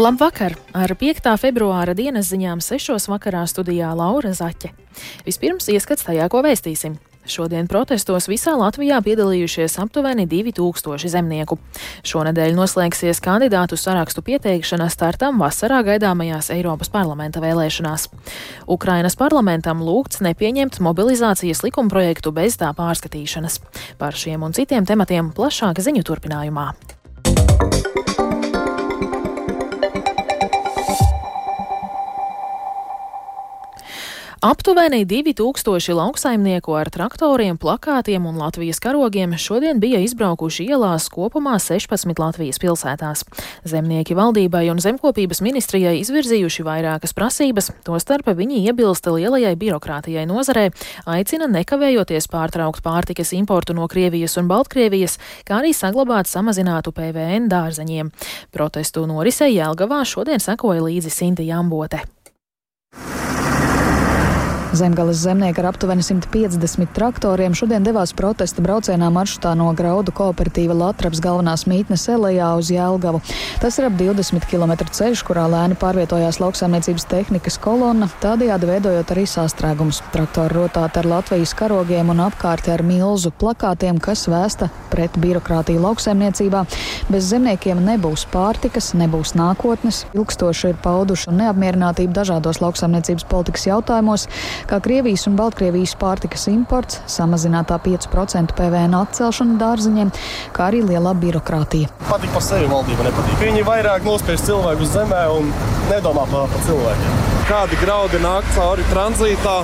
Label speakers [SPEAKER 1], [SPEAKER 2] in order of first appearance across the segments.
[SPEAKER 1] Labvakar! Ar 5. februāra dienas ziņām 6. vakarā studijā Laura Zaķe. Vispirms ieskats tajā, ko vēstīsim. Šodien protestos visā Latvijā piedalījušies aptuveni 2000 zemnieku. Šonadēļ noslēgsies kandidātu sarakstu pieteikšana startam vasarā gaidāmajās Eiropas parlamenta vēlēšanās. Ukrainas parlamentam lūgts nepieņemt mobilizācijas likumprojektu bez tā pārskatīšanas. Par šiem un citiem tematiem plašāk ziņu turpinājumā. Aptuveni 2000 lauksaimnieku ar traktoriem, plakātiem un Latvijas karogiem šodien bija izbraukuši ielās kopumā 16 Latvijas pilsētās. Zemnieki valdībai un zemkopības ministrijai izvirzījuši vairākas prasības, tostarp viņi iebilsta lielajai birokrātijai nozarē, aicina nekavējoties pārtraukt pārtikas importu no Krievijas un Baltkrievijas, kā arī saglabāt samazinātu PVN dārzeņiem. Protestu norisei Jelgavā šodien sekoja līdzi Sinti Jambote.
[SPEAKER 2] Zemgales zemnieki ar aptuveni 150 traktoriem šodien devās protesta braucienā maršrutā no graudu kooperatīva Latraps galvenās mītnes Elejā uz Jēlgavu. Tas ir ap 20 km ceļš, kurā lēni pārvietojās lauksaimniecības tehnikas kolonna, tādējādi veidojot arī sastrēgumus. Traktori rotāti ar Latvijas karogiem un apkārti ar milzu plakātiem, kas vēsta pret birokrātiju lauksaimniecībā. Bez zemniekiem nebūs pārtikas, nebūs nākotnes. Ilgstoši ir pauduši neapmierinātību dažādos lauksaimniecības politikas jautājumos kā Krievijas un Baltkrievijas pārtikas imports, samazinātā 5% PVN atcelšana dārziņiem, kā arī lielā birokrātija.
[SPEAKER 3] Patīk par sevi valdība nepatīk. Viņi vairāk nospiež cilvēku uz zemē un nedomā par, par cilvēkiem.
[SPEAKER 4] Kādi graudi nāk cauri tranzītā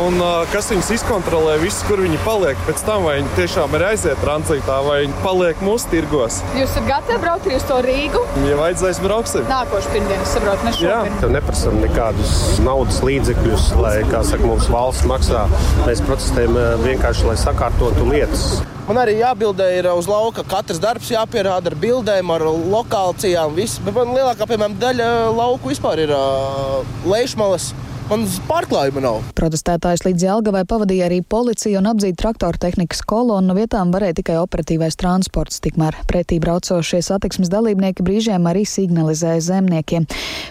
[SPEAKER 4] un kas viņus izkontrolē, viss, kur viņi paliek. Pēc tam vai viņi tiešām ir aiziet tranzītā vai viņi paliek mūsu tirgos.
[SPEAKER 5] Jūs esat gatavi braukt uz to Rīgu?
[SPEAKER 4] Ja vajadzēs, brauksim.
[SPEAKER 5] Nākošu pirmdienu saprotu, ne šodien.
[SPEAKER 6] Tev neprasam nekādus naudas līdzekļus, lai, kā saka, mums valsts maksā. Mēs protestējam vienkārši, lai sakārtotu lietas.
[SPEAKER 3] Man arī jābildē ir uz lauka. Katrs darbs jāpierāda ar bildēm, ar lokācijām. Viss. Bet man lielākā piemēram, daļa lauku vispār ir uh, lejšmalas. Man pārklājuma nav.
[SPEAKER 2] Protestētājs līdz Jelgavai pavadīja arī policija un apdzīta traktora tehnikas kolonu. No vietām varēja tikai operatīvais transports, tikmēr pretī braucošie satiksmes dalībnieki brīžiem arī signalizēja zemniekiem.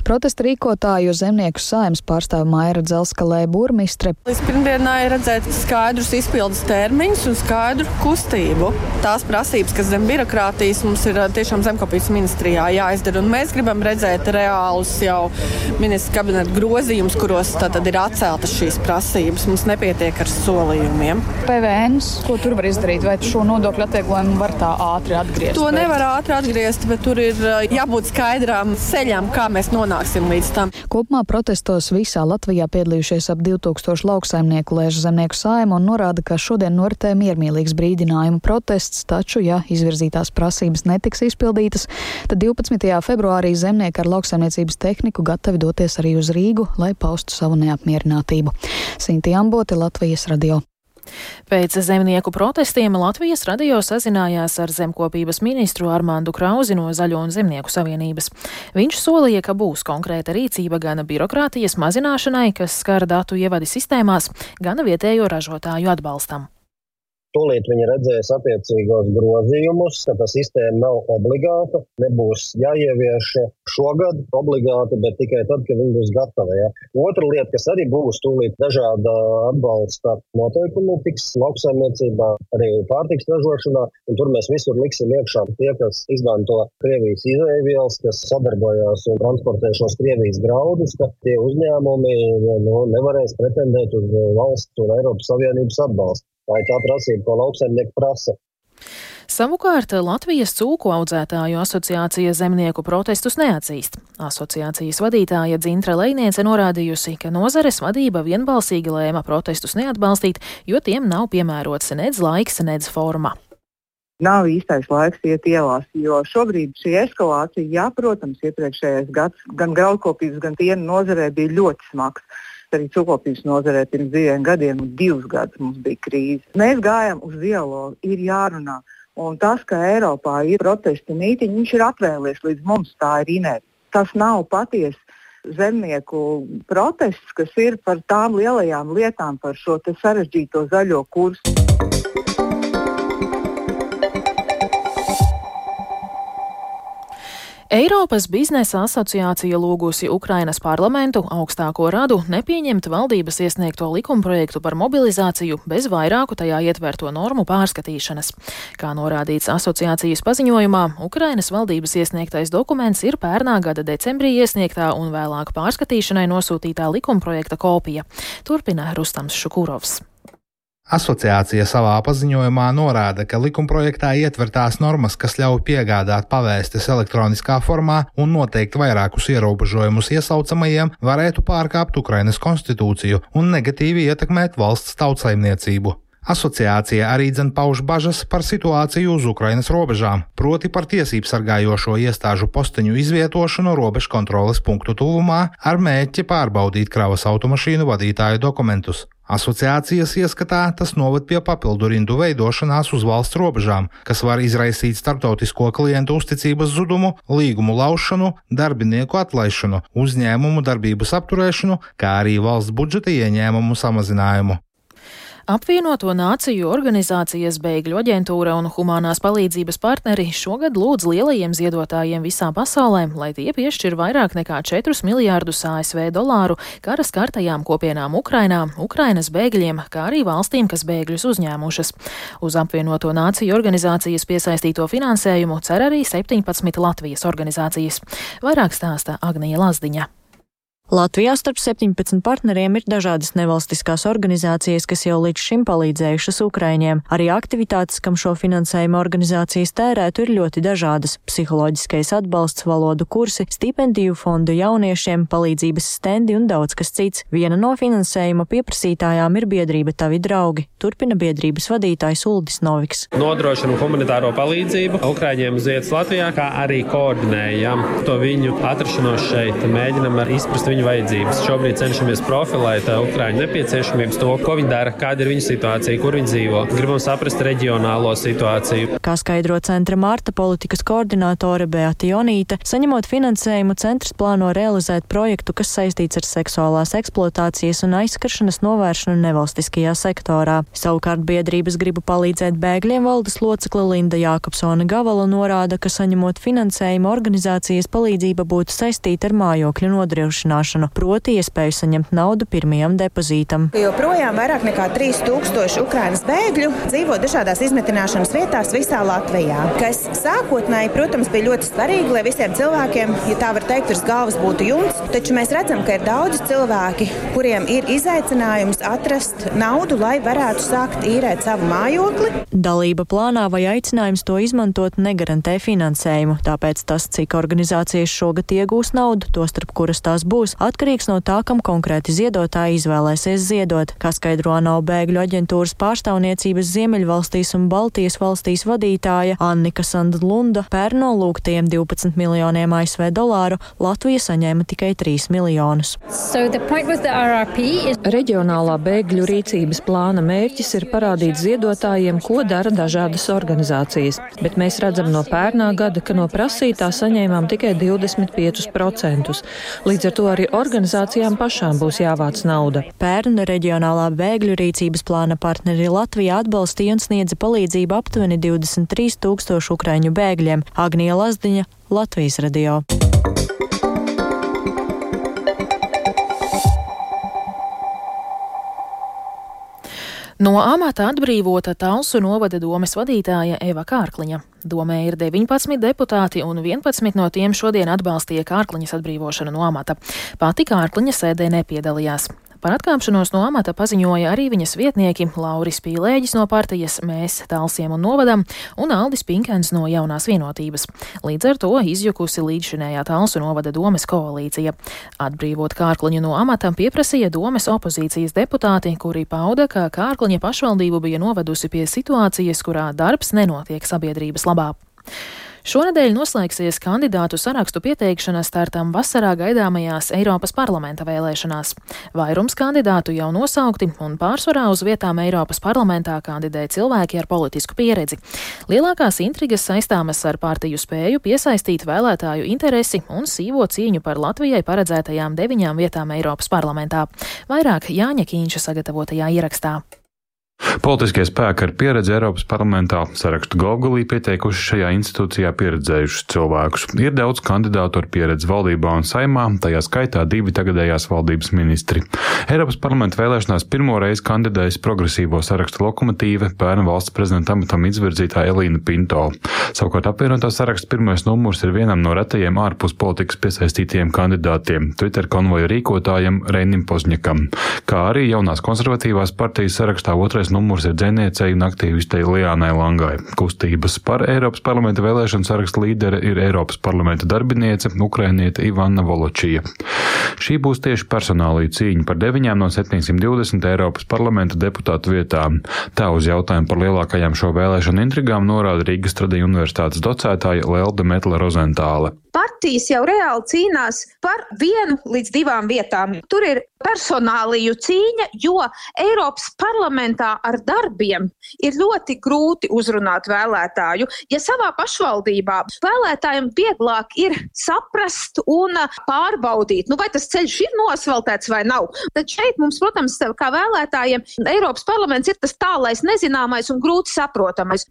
[SPEAKER 2] Protesta rīkotāju zemnieku saimnes pārstāv Maira Dzelskalē burmistre.
[SPEAKER 7] Līdz pirmdienai redzēt skaidrus izpildes termiņus un skaidru kustību. Tās prasības, kas zem birokrātijas mums ir tiešām zemkopības ministrijā jāizdara, un mēs gribam redzēt reālus jau ministra kabineta grozījumus, kuros tad ir atceltas šīs prasības. Mums nepietiek ar solījumiem.
[SPEAKER 5] PVN, ko tur var izdarīt, vai šo nodokļu atvieglojumu var tā ātri atgriezt?
[SPEAKER 7] To nevar ātri atgriezt, bet tur ir jābūt skaidrām ceļām, kā mēs nonāksim līdz tam.
[SPEAKER 2] Kopumā protestos visā Latvijā piedalījušies ap 2000 lauksaimnieku lēžu zemnieku saima un norāda, ka šodien noritē miermīlīgs brīdinājuma protests, taču, ja izvirzītās prasības netiks izpildītas, tad 12. februārī zemnieki ar lauksaimniecības tehniku gatavi doties arī uz Rīgu, lai paustu savu neapmierinātību. Sinti Ambote, Latvijas radio.
[SPEAKER 1] Pēc zemnieku protestiem Latvijas radio sazinājās ar zemkopības ministru Armāndu Krauzi no Zaļo un Zemnieku savienības. Viņš solīja, ka būs konkrēta rīcība gan birokrātijas mazināšanai, kas skar datu ievadi sistēmās, gan vietējo ražotāju atbalstam.
[SPEAKER 8] Tūlīt viņi redzēs attiecīgos grozījumus, ka tā sistēma nav obligāta, nebūs jāievieš šogad obligāti, bet tikai tad, kad viņi būs gatavi. Ja. Otra lieta, kas arī būs tūlīt dažāda atbalsta noteikumi, tiks lauksaimniecībā, arī pārtiks ražošanā, un tur mēs visur liksim iekšā tie, kas izmanto Krievijas izēvielas, kas sadarbojās un transportē šos Krievijas graudus, ka tie uzņēmumi nu, nevarēs pretendēt uz valsts un Eiropas Savienības atbalstu. Tā ir tā prasība, ko lauksaimnieki prasa.
[SPEAKER 1] Savukārt Latvijas cūku audzētāju asociācija zemnieku protestus neatzīst. Asociācijas vadītāja Dzintra Leiniece norādījusi, ka nozares vadība vienbalsīgi lēma protestus neatbalstīt, jo tiem nav piemērots nedz laiks, nedz forma.
[SPEAKER 9] Nav īstais laiks iet ielās, jo šobrīd šī eskalācija, jā, protams, iepriekšējais gads gan graudkopības, gan piena nozarē bija ļoti smags arī cukopības nozarē pirms diviem gadiem, un divus gadus mums bija krīze. Mēs gājām uz dialogu, ir jārunā. Un tas, ka Eiropā ir protesta mītiņi, viņš ir atvēlies līdz mums, tā ir inerce. Tas nav patiesi zemnieku protests, kas ir par tām lielajām lietām, par šo sarežģīto zaļo kursu.
[SPEAKER 1] Eiropas biznesa asociācija lūgusi Ukrainas parlamentu augstāko radu nepieņemt valdības iesniegto likumprojektu par mobilizāciju bez vairāku tajā ietverto normu pārskatīšanas. Kā norādīts asociācijas paziņojumā, Ukrainas valdības iesniegtais dokuments ir pērnā gada decembrī iesniegtā un vēlāk pārskatīšanai nosūtītā likumprojekta kopija. Turpina Rustams Šukurovs.
[SPEAKER 10] Asociācija savā paziņojumā norāda, ka likumprojektā ietvertās normas, kas ļauj piegādāt pavēstis elektroniskā formā un noteikt vairākus ierobežojumus iesaucamajiem, varētu pārkāpt Ukrainas konstitūciju un negatīvi ietekmēt valsts tautsaimniecību. Asociācija arī dzen pauž bažas par situāciju uz Ukrainas robežām, proti par tiesību sargājošo iestāžu posteņu izvietošanu robežu kontroles punktu tuvumā ar mērķi pārbaudīt kravas automašīnu vadītāju dokumentus. Asociācijas ieskatā tas noved pie papildu rindu veidošanās uz valsts robežām, kas var izraisīt starptautisko klientu uzticības zudumu, līgumu laušanu, darbinieku atlaišanu, uzņēmumu darbības apturēšanu, kā arī valsts budžeta ieņēmumu samazinājumu.
[SPEAKER 1] Apvienoto Nāciju organizācijas Bēgļu aģentūra un humanās palīdzības partneri šogad lūdz lielajiem ziedotājiem visā pasaulē, lai tie piešķir vairāk nekā 4 miljārdus ASV dolāru kara skartajām kopienām Ukrainā, Ukrainas bēgļiem, kā arī valstīm, kas bēgļus uzņēmušas. Uz apvienoto Nāciju organizācijas piesaistīto finansējumu cer arī 17 Latvijas organizācijas. Vairāk stāsta Agnija Lazdiņa.
[SPEAKER 11] Latvijā starp 17 partneriem ir dažādas nevalstiskās organizācijas, kas jau līdz šim palīdzējušas Ukraiņiem. Arī aktivitātes, kam šo finansējumu organizācijas tērētu, ir ļoti dažādas - psiholoģiskais atbalsts, valodu kursi, stipendiju fondu jauniešiem, palīdzības stendi un daudz kas cits. Viena no finansējuma pieprasītājām ir biedrība Tavi draugi, turpina biedrības vadītājs Uldis Noviks.
[SPEAKER 12] Nodrošina humanitāro palīdzību Ukraiņiem uz vietas Latvijā, kā arī koordinējam to viņu atrašanos šeit, mēģinam izprast viņu viņu vajadzības. Šobrīd cenšamies profilēt uh, Ukrāņu nepieciešamības, to, ko viņi dara, kāda ir viņu situācija, kur viņi dzīvo. Gribam saprast reģionālo situāciju.
[SPEAKER 11] Kā skaidro centra Marta politikas koordinātore Beata Jonīte, saņemot finansējumu, centrs plāno realizēt projektu, kas saistīts ar seksuālās eksploatācijas un aizskaršanas novēršanu nevalstiskajā sektorā. Savukārt biedrības gribu palīdzēt bēgļiem valdes locekle Linda Jākapsona Gavala norāda, ka saņemot finansējumu organizācijas palīdzība būtu saistīta ar mājokļu nodrošināšanu samazināšanu, proti iespēju saņemt naudu pirmajam depozītam.
[SPEAKER 13] Joprojām vairāk nekā 3000 Ukrainas bēgļu dzīvo dažādās izmitināšanas vietās visā Latvijā, kas sākotnēji, protams, bija ļoti svarīgi, lai visiem cilvēkiem, ja tā var teikt, virs galvas būtu jumts, taču mēs redzam, ka ir daudz cilvēki, kuriem ir izaicinājums atrast naudu, lai varētu sākt īrēt savu mājokli.
[SPEAKER 11] Dalība plānā vai aicinājums to izmantot negarantē finansējumu, tāpēc tas, cik organizācijas šogad iegūs naudu, to starp kuras tās būs, atkarīgs no tā, kam konkrēti ziedotāji izvēlēsies ziedot, kā skaidro ANO bēgļu aģentūras pārstāvniecības Ziemeļvalstīs un Baltijas valstīs vadītāja Annika Sandlunda. Pērn no lūgtajiem 12 miljoniem ASV dolāru Latvija saņēma tikai 3 miljonus.
[SPEAKER 14] So is... Reģionālā bēgļu rīcības plāna mērķis ir parādīt ziedotājiem, ko dara dažādas organizācijas, bet mēs redzam no pērnā gada, ka no prasītā saņēmām tikai 25%. Līdz ar to arī organizācijām pašām būs jāvāc nauda.
[SPEAKER 11] Pērna reģionālā bēgļu rīcības plāna partneri Latvijā atbalstīja un sniedza palīdzību aptuveni 23 tūkstošu ukraiņu bēgļiem. Agnija Lazdiņa, Latvijas radio.
[SPEAKER 1] No amata atbrīvota Talsu novada domes vadītāja Eva Kārkliņa. Domē ir 19 deputāti, un 11 no tiem šodien atbalstīja Kārkliņas atbrīvošanu no amata. Pati Kārkliņa sēdē nepiedalījās. Par atkāpšanos no amata paziņoja arī viņas vietnieki Lauris Pīlēģis no partijas Mēs Talsiem un Novadam un Aldis Pinkens no Jaunās vienotības. Līdz ar to izjukusi līdzšinējā Talsu novada domes koalīcija. Atbrīvot Kārkliņu no amata pieprasīja domes opozīcijas deputāti, kuri pauda, ka Kārkliņa pašvaldību bija novedusi pie situācijas, kurā darbs nenotiek sabiedrības labā. Šonadēļ noslēgsies kandidātu sarakstu pieteikšana startam vasarā gaidāmajās Eiropas parlamenta vēlēšanās. Vairums kandidātu jau nosaukti, un pārsvarā uz vietām Eiropas parlamentā kandidē cilvēki ar politisku pieredzi. Lielākās intrigas saistāmas ar partiju spēju piesaistīt vēlētāju interesi un sīvo cīņu par Latvijai paredzētajām deviņām vietām Eiropas parlamentā. Vairāk Jāņa Kīņša sagatavotajā ierakstā.
[SPEAKER 15] Politiskie spēki ar pieredzi Eiropas parlamentā sarakstu Golgulī pieteikuši šajā institūcijā pieredzējušus cilvēkus. Ir daudz kandidātu ar pieredzi valdībā un saimā, tajā skaitā divi tagadējās valdības ministri. Eiropas parlamenta vēlēšanās pirmo reizi kandidējas progresīvo sarakstu lokomotīve, pērn valsts prezidenta amatam izvirzītā Elīna Pinto. Savukārt apvienotā saraksta pirmais numurs ir vienam no retajiem ārpus politikas piesaistītiem kandidātiem - Twitter konvoja rīkotājam Reinim Pozņakam, kā arī jaunās konservatīvās partijas sarakstā otrais numurs ir dzinējai un aktīvistei Liānai Langai. Kustības par Eiropas parlamenta vēlēšanu sarakstu līdere ir Eiropas parlamenta darbiniece Ukrainiete Ivana Voločija. Šī būs tieši personālī cīņa par 9 no 720 Eiropas parlamenta deputātu vietām. Tā uz jautājumu par lielākajām šo vēlēšanu intrigām norāda Rīgas Tradiņu universitātes docētāja Lelda Metla Rozentāle
[SPEAKER 16] partijas jau reāli cīnās par vienu līdz divām vietām. Tur ir personāliju cīņa, jo Eiropas parlamentā ar darbiem ir ļoti grūti uzrunāt vēlētāju. Ja savā pašvaldībā vēlētājiem vieglāk ir saprast un pārbaudīt, nu, vai tas ceļš ir nosveltēts vai nav, tad šeit mums, protams, kā vēlētājiem, Eiropas parlaments ir tas tālais, nezināmais un grūti saprotamais.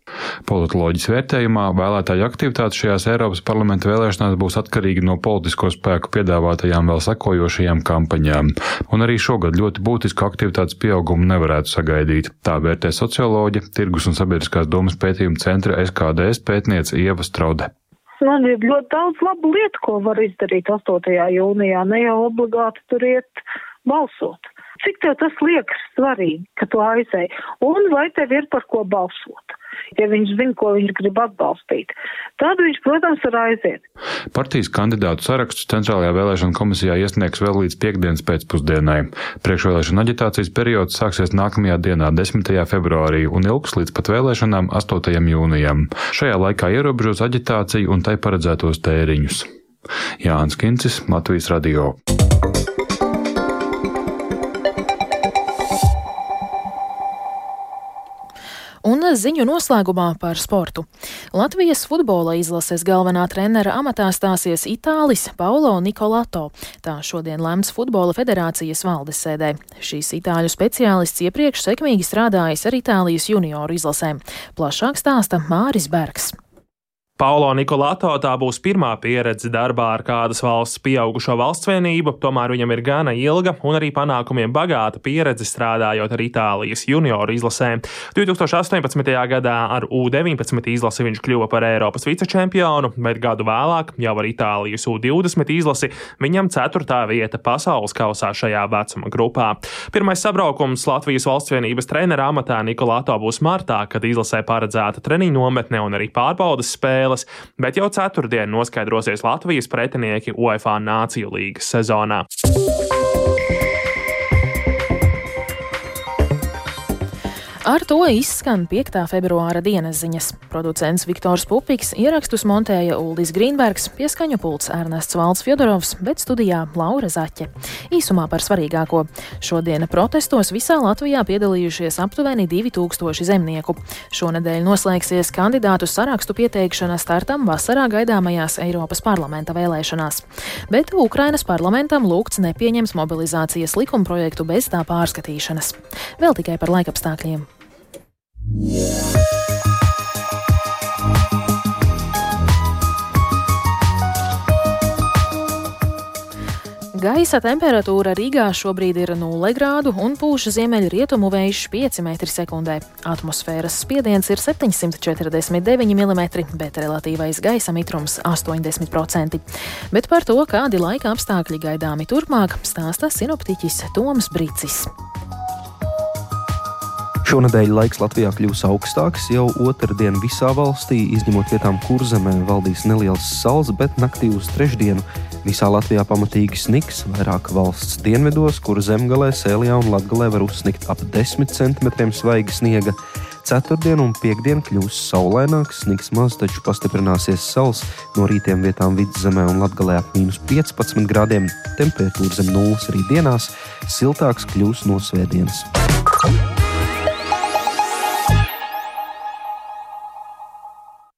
[SPEAKER 15] Politoloģijas vērtējumā vēlētāju aktivitāte šajās Eiropas parlamenta vēlēšanās vēlēšanās būs atkarīgi no politisko spēku piedāvātajām vēl sekojošajām kampaņām, un arī šogad ļoti būtisku aktivitātes pieaugumu nevarētu sagaidīt. Tā vērtē socioloģija, tirgus un sabiedriskās domas pētījuma centra SKDS pētniece Ieva Straude.
[SPEAKER 17] Man ir ļoti daudz labu lietu, ko var izdarīt 8. jūnijā, ne jau obligāti tur iet balsot. Cik tev tas liekas svarīgi, ka tu aizēji, un vai tev ir par ko balsot? ja viņš zina, ko viņš grib atbalstīt. Tad viņš, protams, var aiziet.
[SPEAKER 15] Partijas kandidātu sarakstus Centrālajā vēlēšana komisijā iesniegs vēl līdz piekdienas pēcpusdienai. Priekšvēlēšana aģitācijas periods sāksies nākamajā dienā, 10. februārī, un ilgs līdz pat vēlēšanām 8. jūnijam. Šajā laikā ierobežos aģitāciju un tai paredzētos tēriņus. Jānis Kincis, Latvijas Radio.
[SPEAKER 1] Ziņu noslēgumā par sportu. Latvijas futbola izlases galvenā trenera amatā stāsies Itālis Paulo Nikolato. Tā šodien lemts Futbola federācijas valdes sēdē. Šīs itāļu speciālists iepriekš sekmīgi strādājis ar Itālijas junioru izlasēm. Plašāk stāsta Māris Bergs.
[SPEAKER 18] Paulo Nikolāto tā būs pirmā pieredze darbā ar kādas valsts pieaugušo valstsvienību, tomēr viņam ir gana ilga un arī panākumiem bagāta pieredze strādājot ar Itālijas junioru izlasēm. 2018. gadā ar U-19 izlasi viņš kļuva par Eiropas vicečempionu, bet gadu vēlāk jau ar Itālijas U-20 izlasi viņam ceturtā vieta pasaules kausā šajā vecuma grupā. Pirmais sabraukums Latvijas valstsvienības trenera amatā Nikolāto būs martā, kad izlasē paredzēta treniņu nometne un arī pārbaudas spēle spēles, bet jau ceturtdien noskaidrosies Latvijas pretinieki UEFA Nāciju līgas sezonā.
[SPEAKER 1] Ar to izskan 5. februāra dienas ziņas. Producents Viktors Pupiks ierakstus montēja Uldis Grīnbergs, pieskaņu pults Ernests Valds Fjodorovs, bet studijā Laura Zaķe. Īsumā par svarīgāko. Šodien protestos visā Latvijā piedalījušies aptuveni 2000 zemnieku. Šonadēļ noslēgsies kandidātu sarakstu pieteikšana startam vasarā gaidāmajās Eiropas parlamenta vēlēšanās. Bet Ukrainas parlamentam lūgts nepieņems mobilizācijas likumprojektu bez tā pārskatīšanas. Vēl tikai par laikapstākļiem. Gaisa temperatūra Rīgā šobrīd ir 0 grādu un pūš ziemeļrietumu vējš 5 m2. Atmosfēras spiediens ir 749 mm, bet relatīvais gaisa mitrums - 80%. Bet par to, kādi laika apstākļi gaidāmi turpmāk, stāsta sinoptiķis Toms Brīcis.
[SPEAKER 19] Šonadēļ laiks Latvijā kļūs augstāks. Jau otrdien visā valstī, izņemot vietām, kur zemē valdīs neliels sals, bet naktī uz trešdienu visā Latvijā pamatīgi sniks. Vairāk valsts dienvidos, kur zemgalē, sēljā un latgalē var uzsnikt ap 10 cm svaiga sniega. Ceturtdien un piekdien kļūs saulaināks, sniks maz, taču pastiprināsies sals. No rītiem vietām vidzemē un latgalē ap mīnus 15 grādiem. Temperatūra zem nulles arī dienās, siltāks kļūs no svētdienas.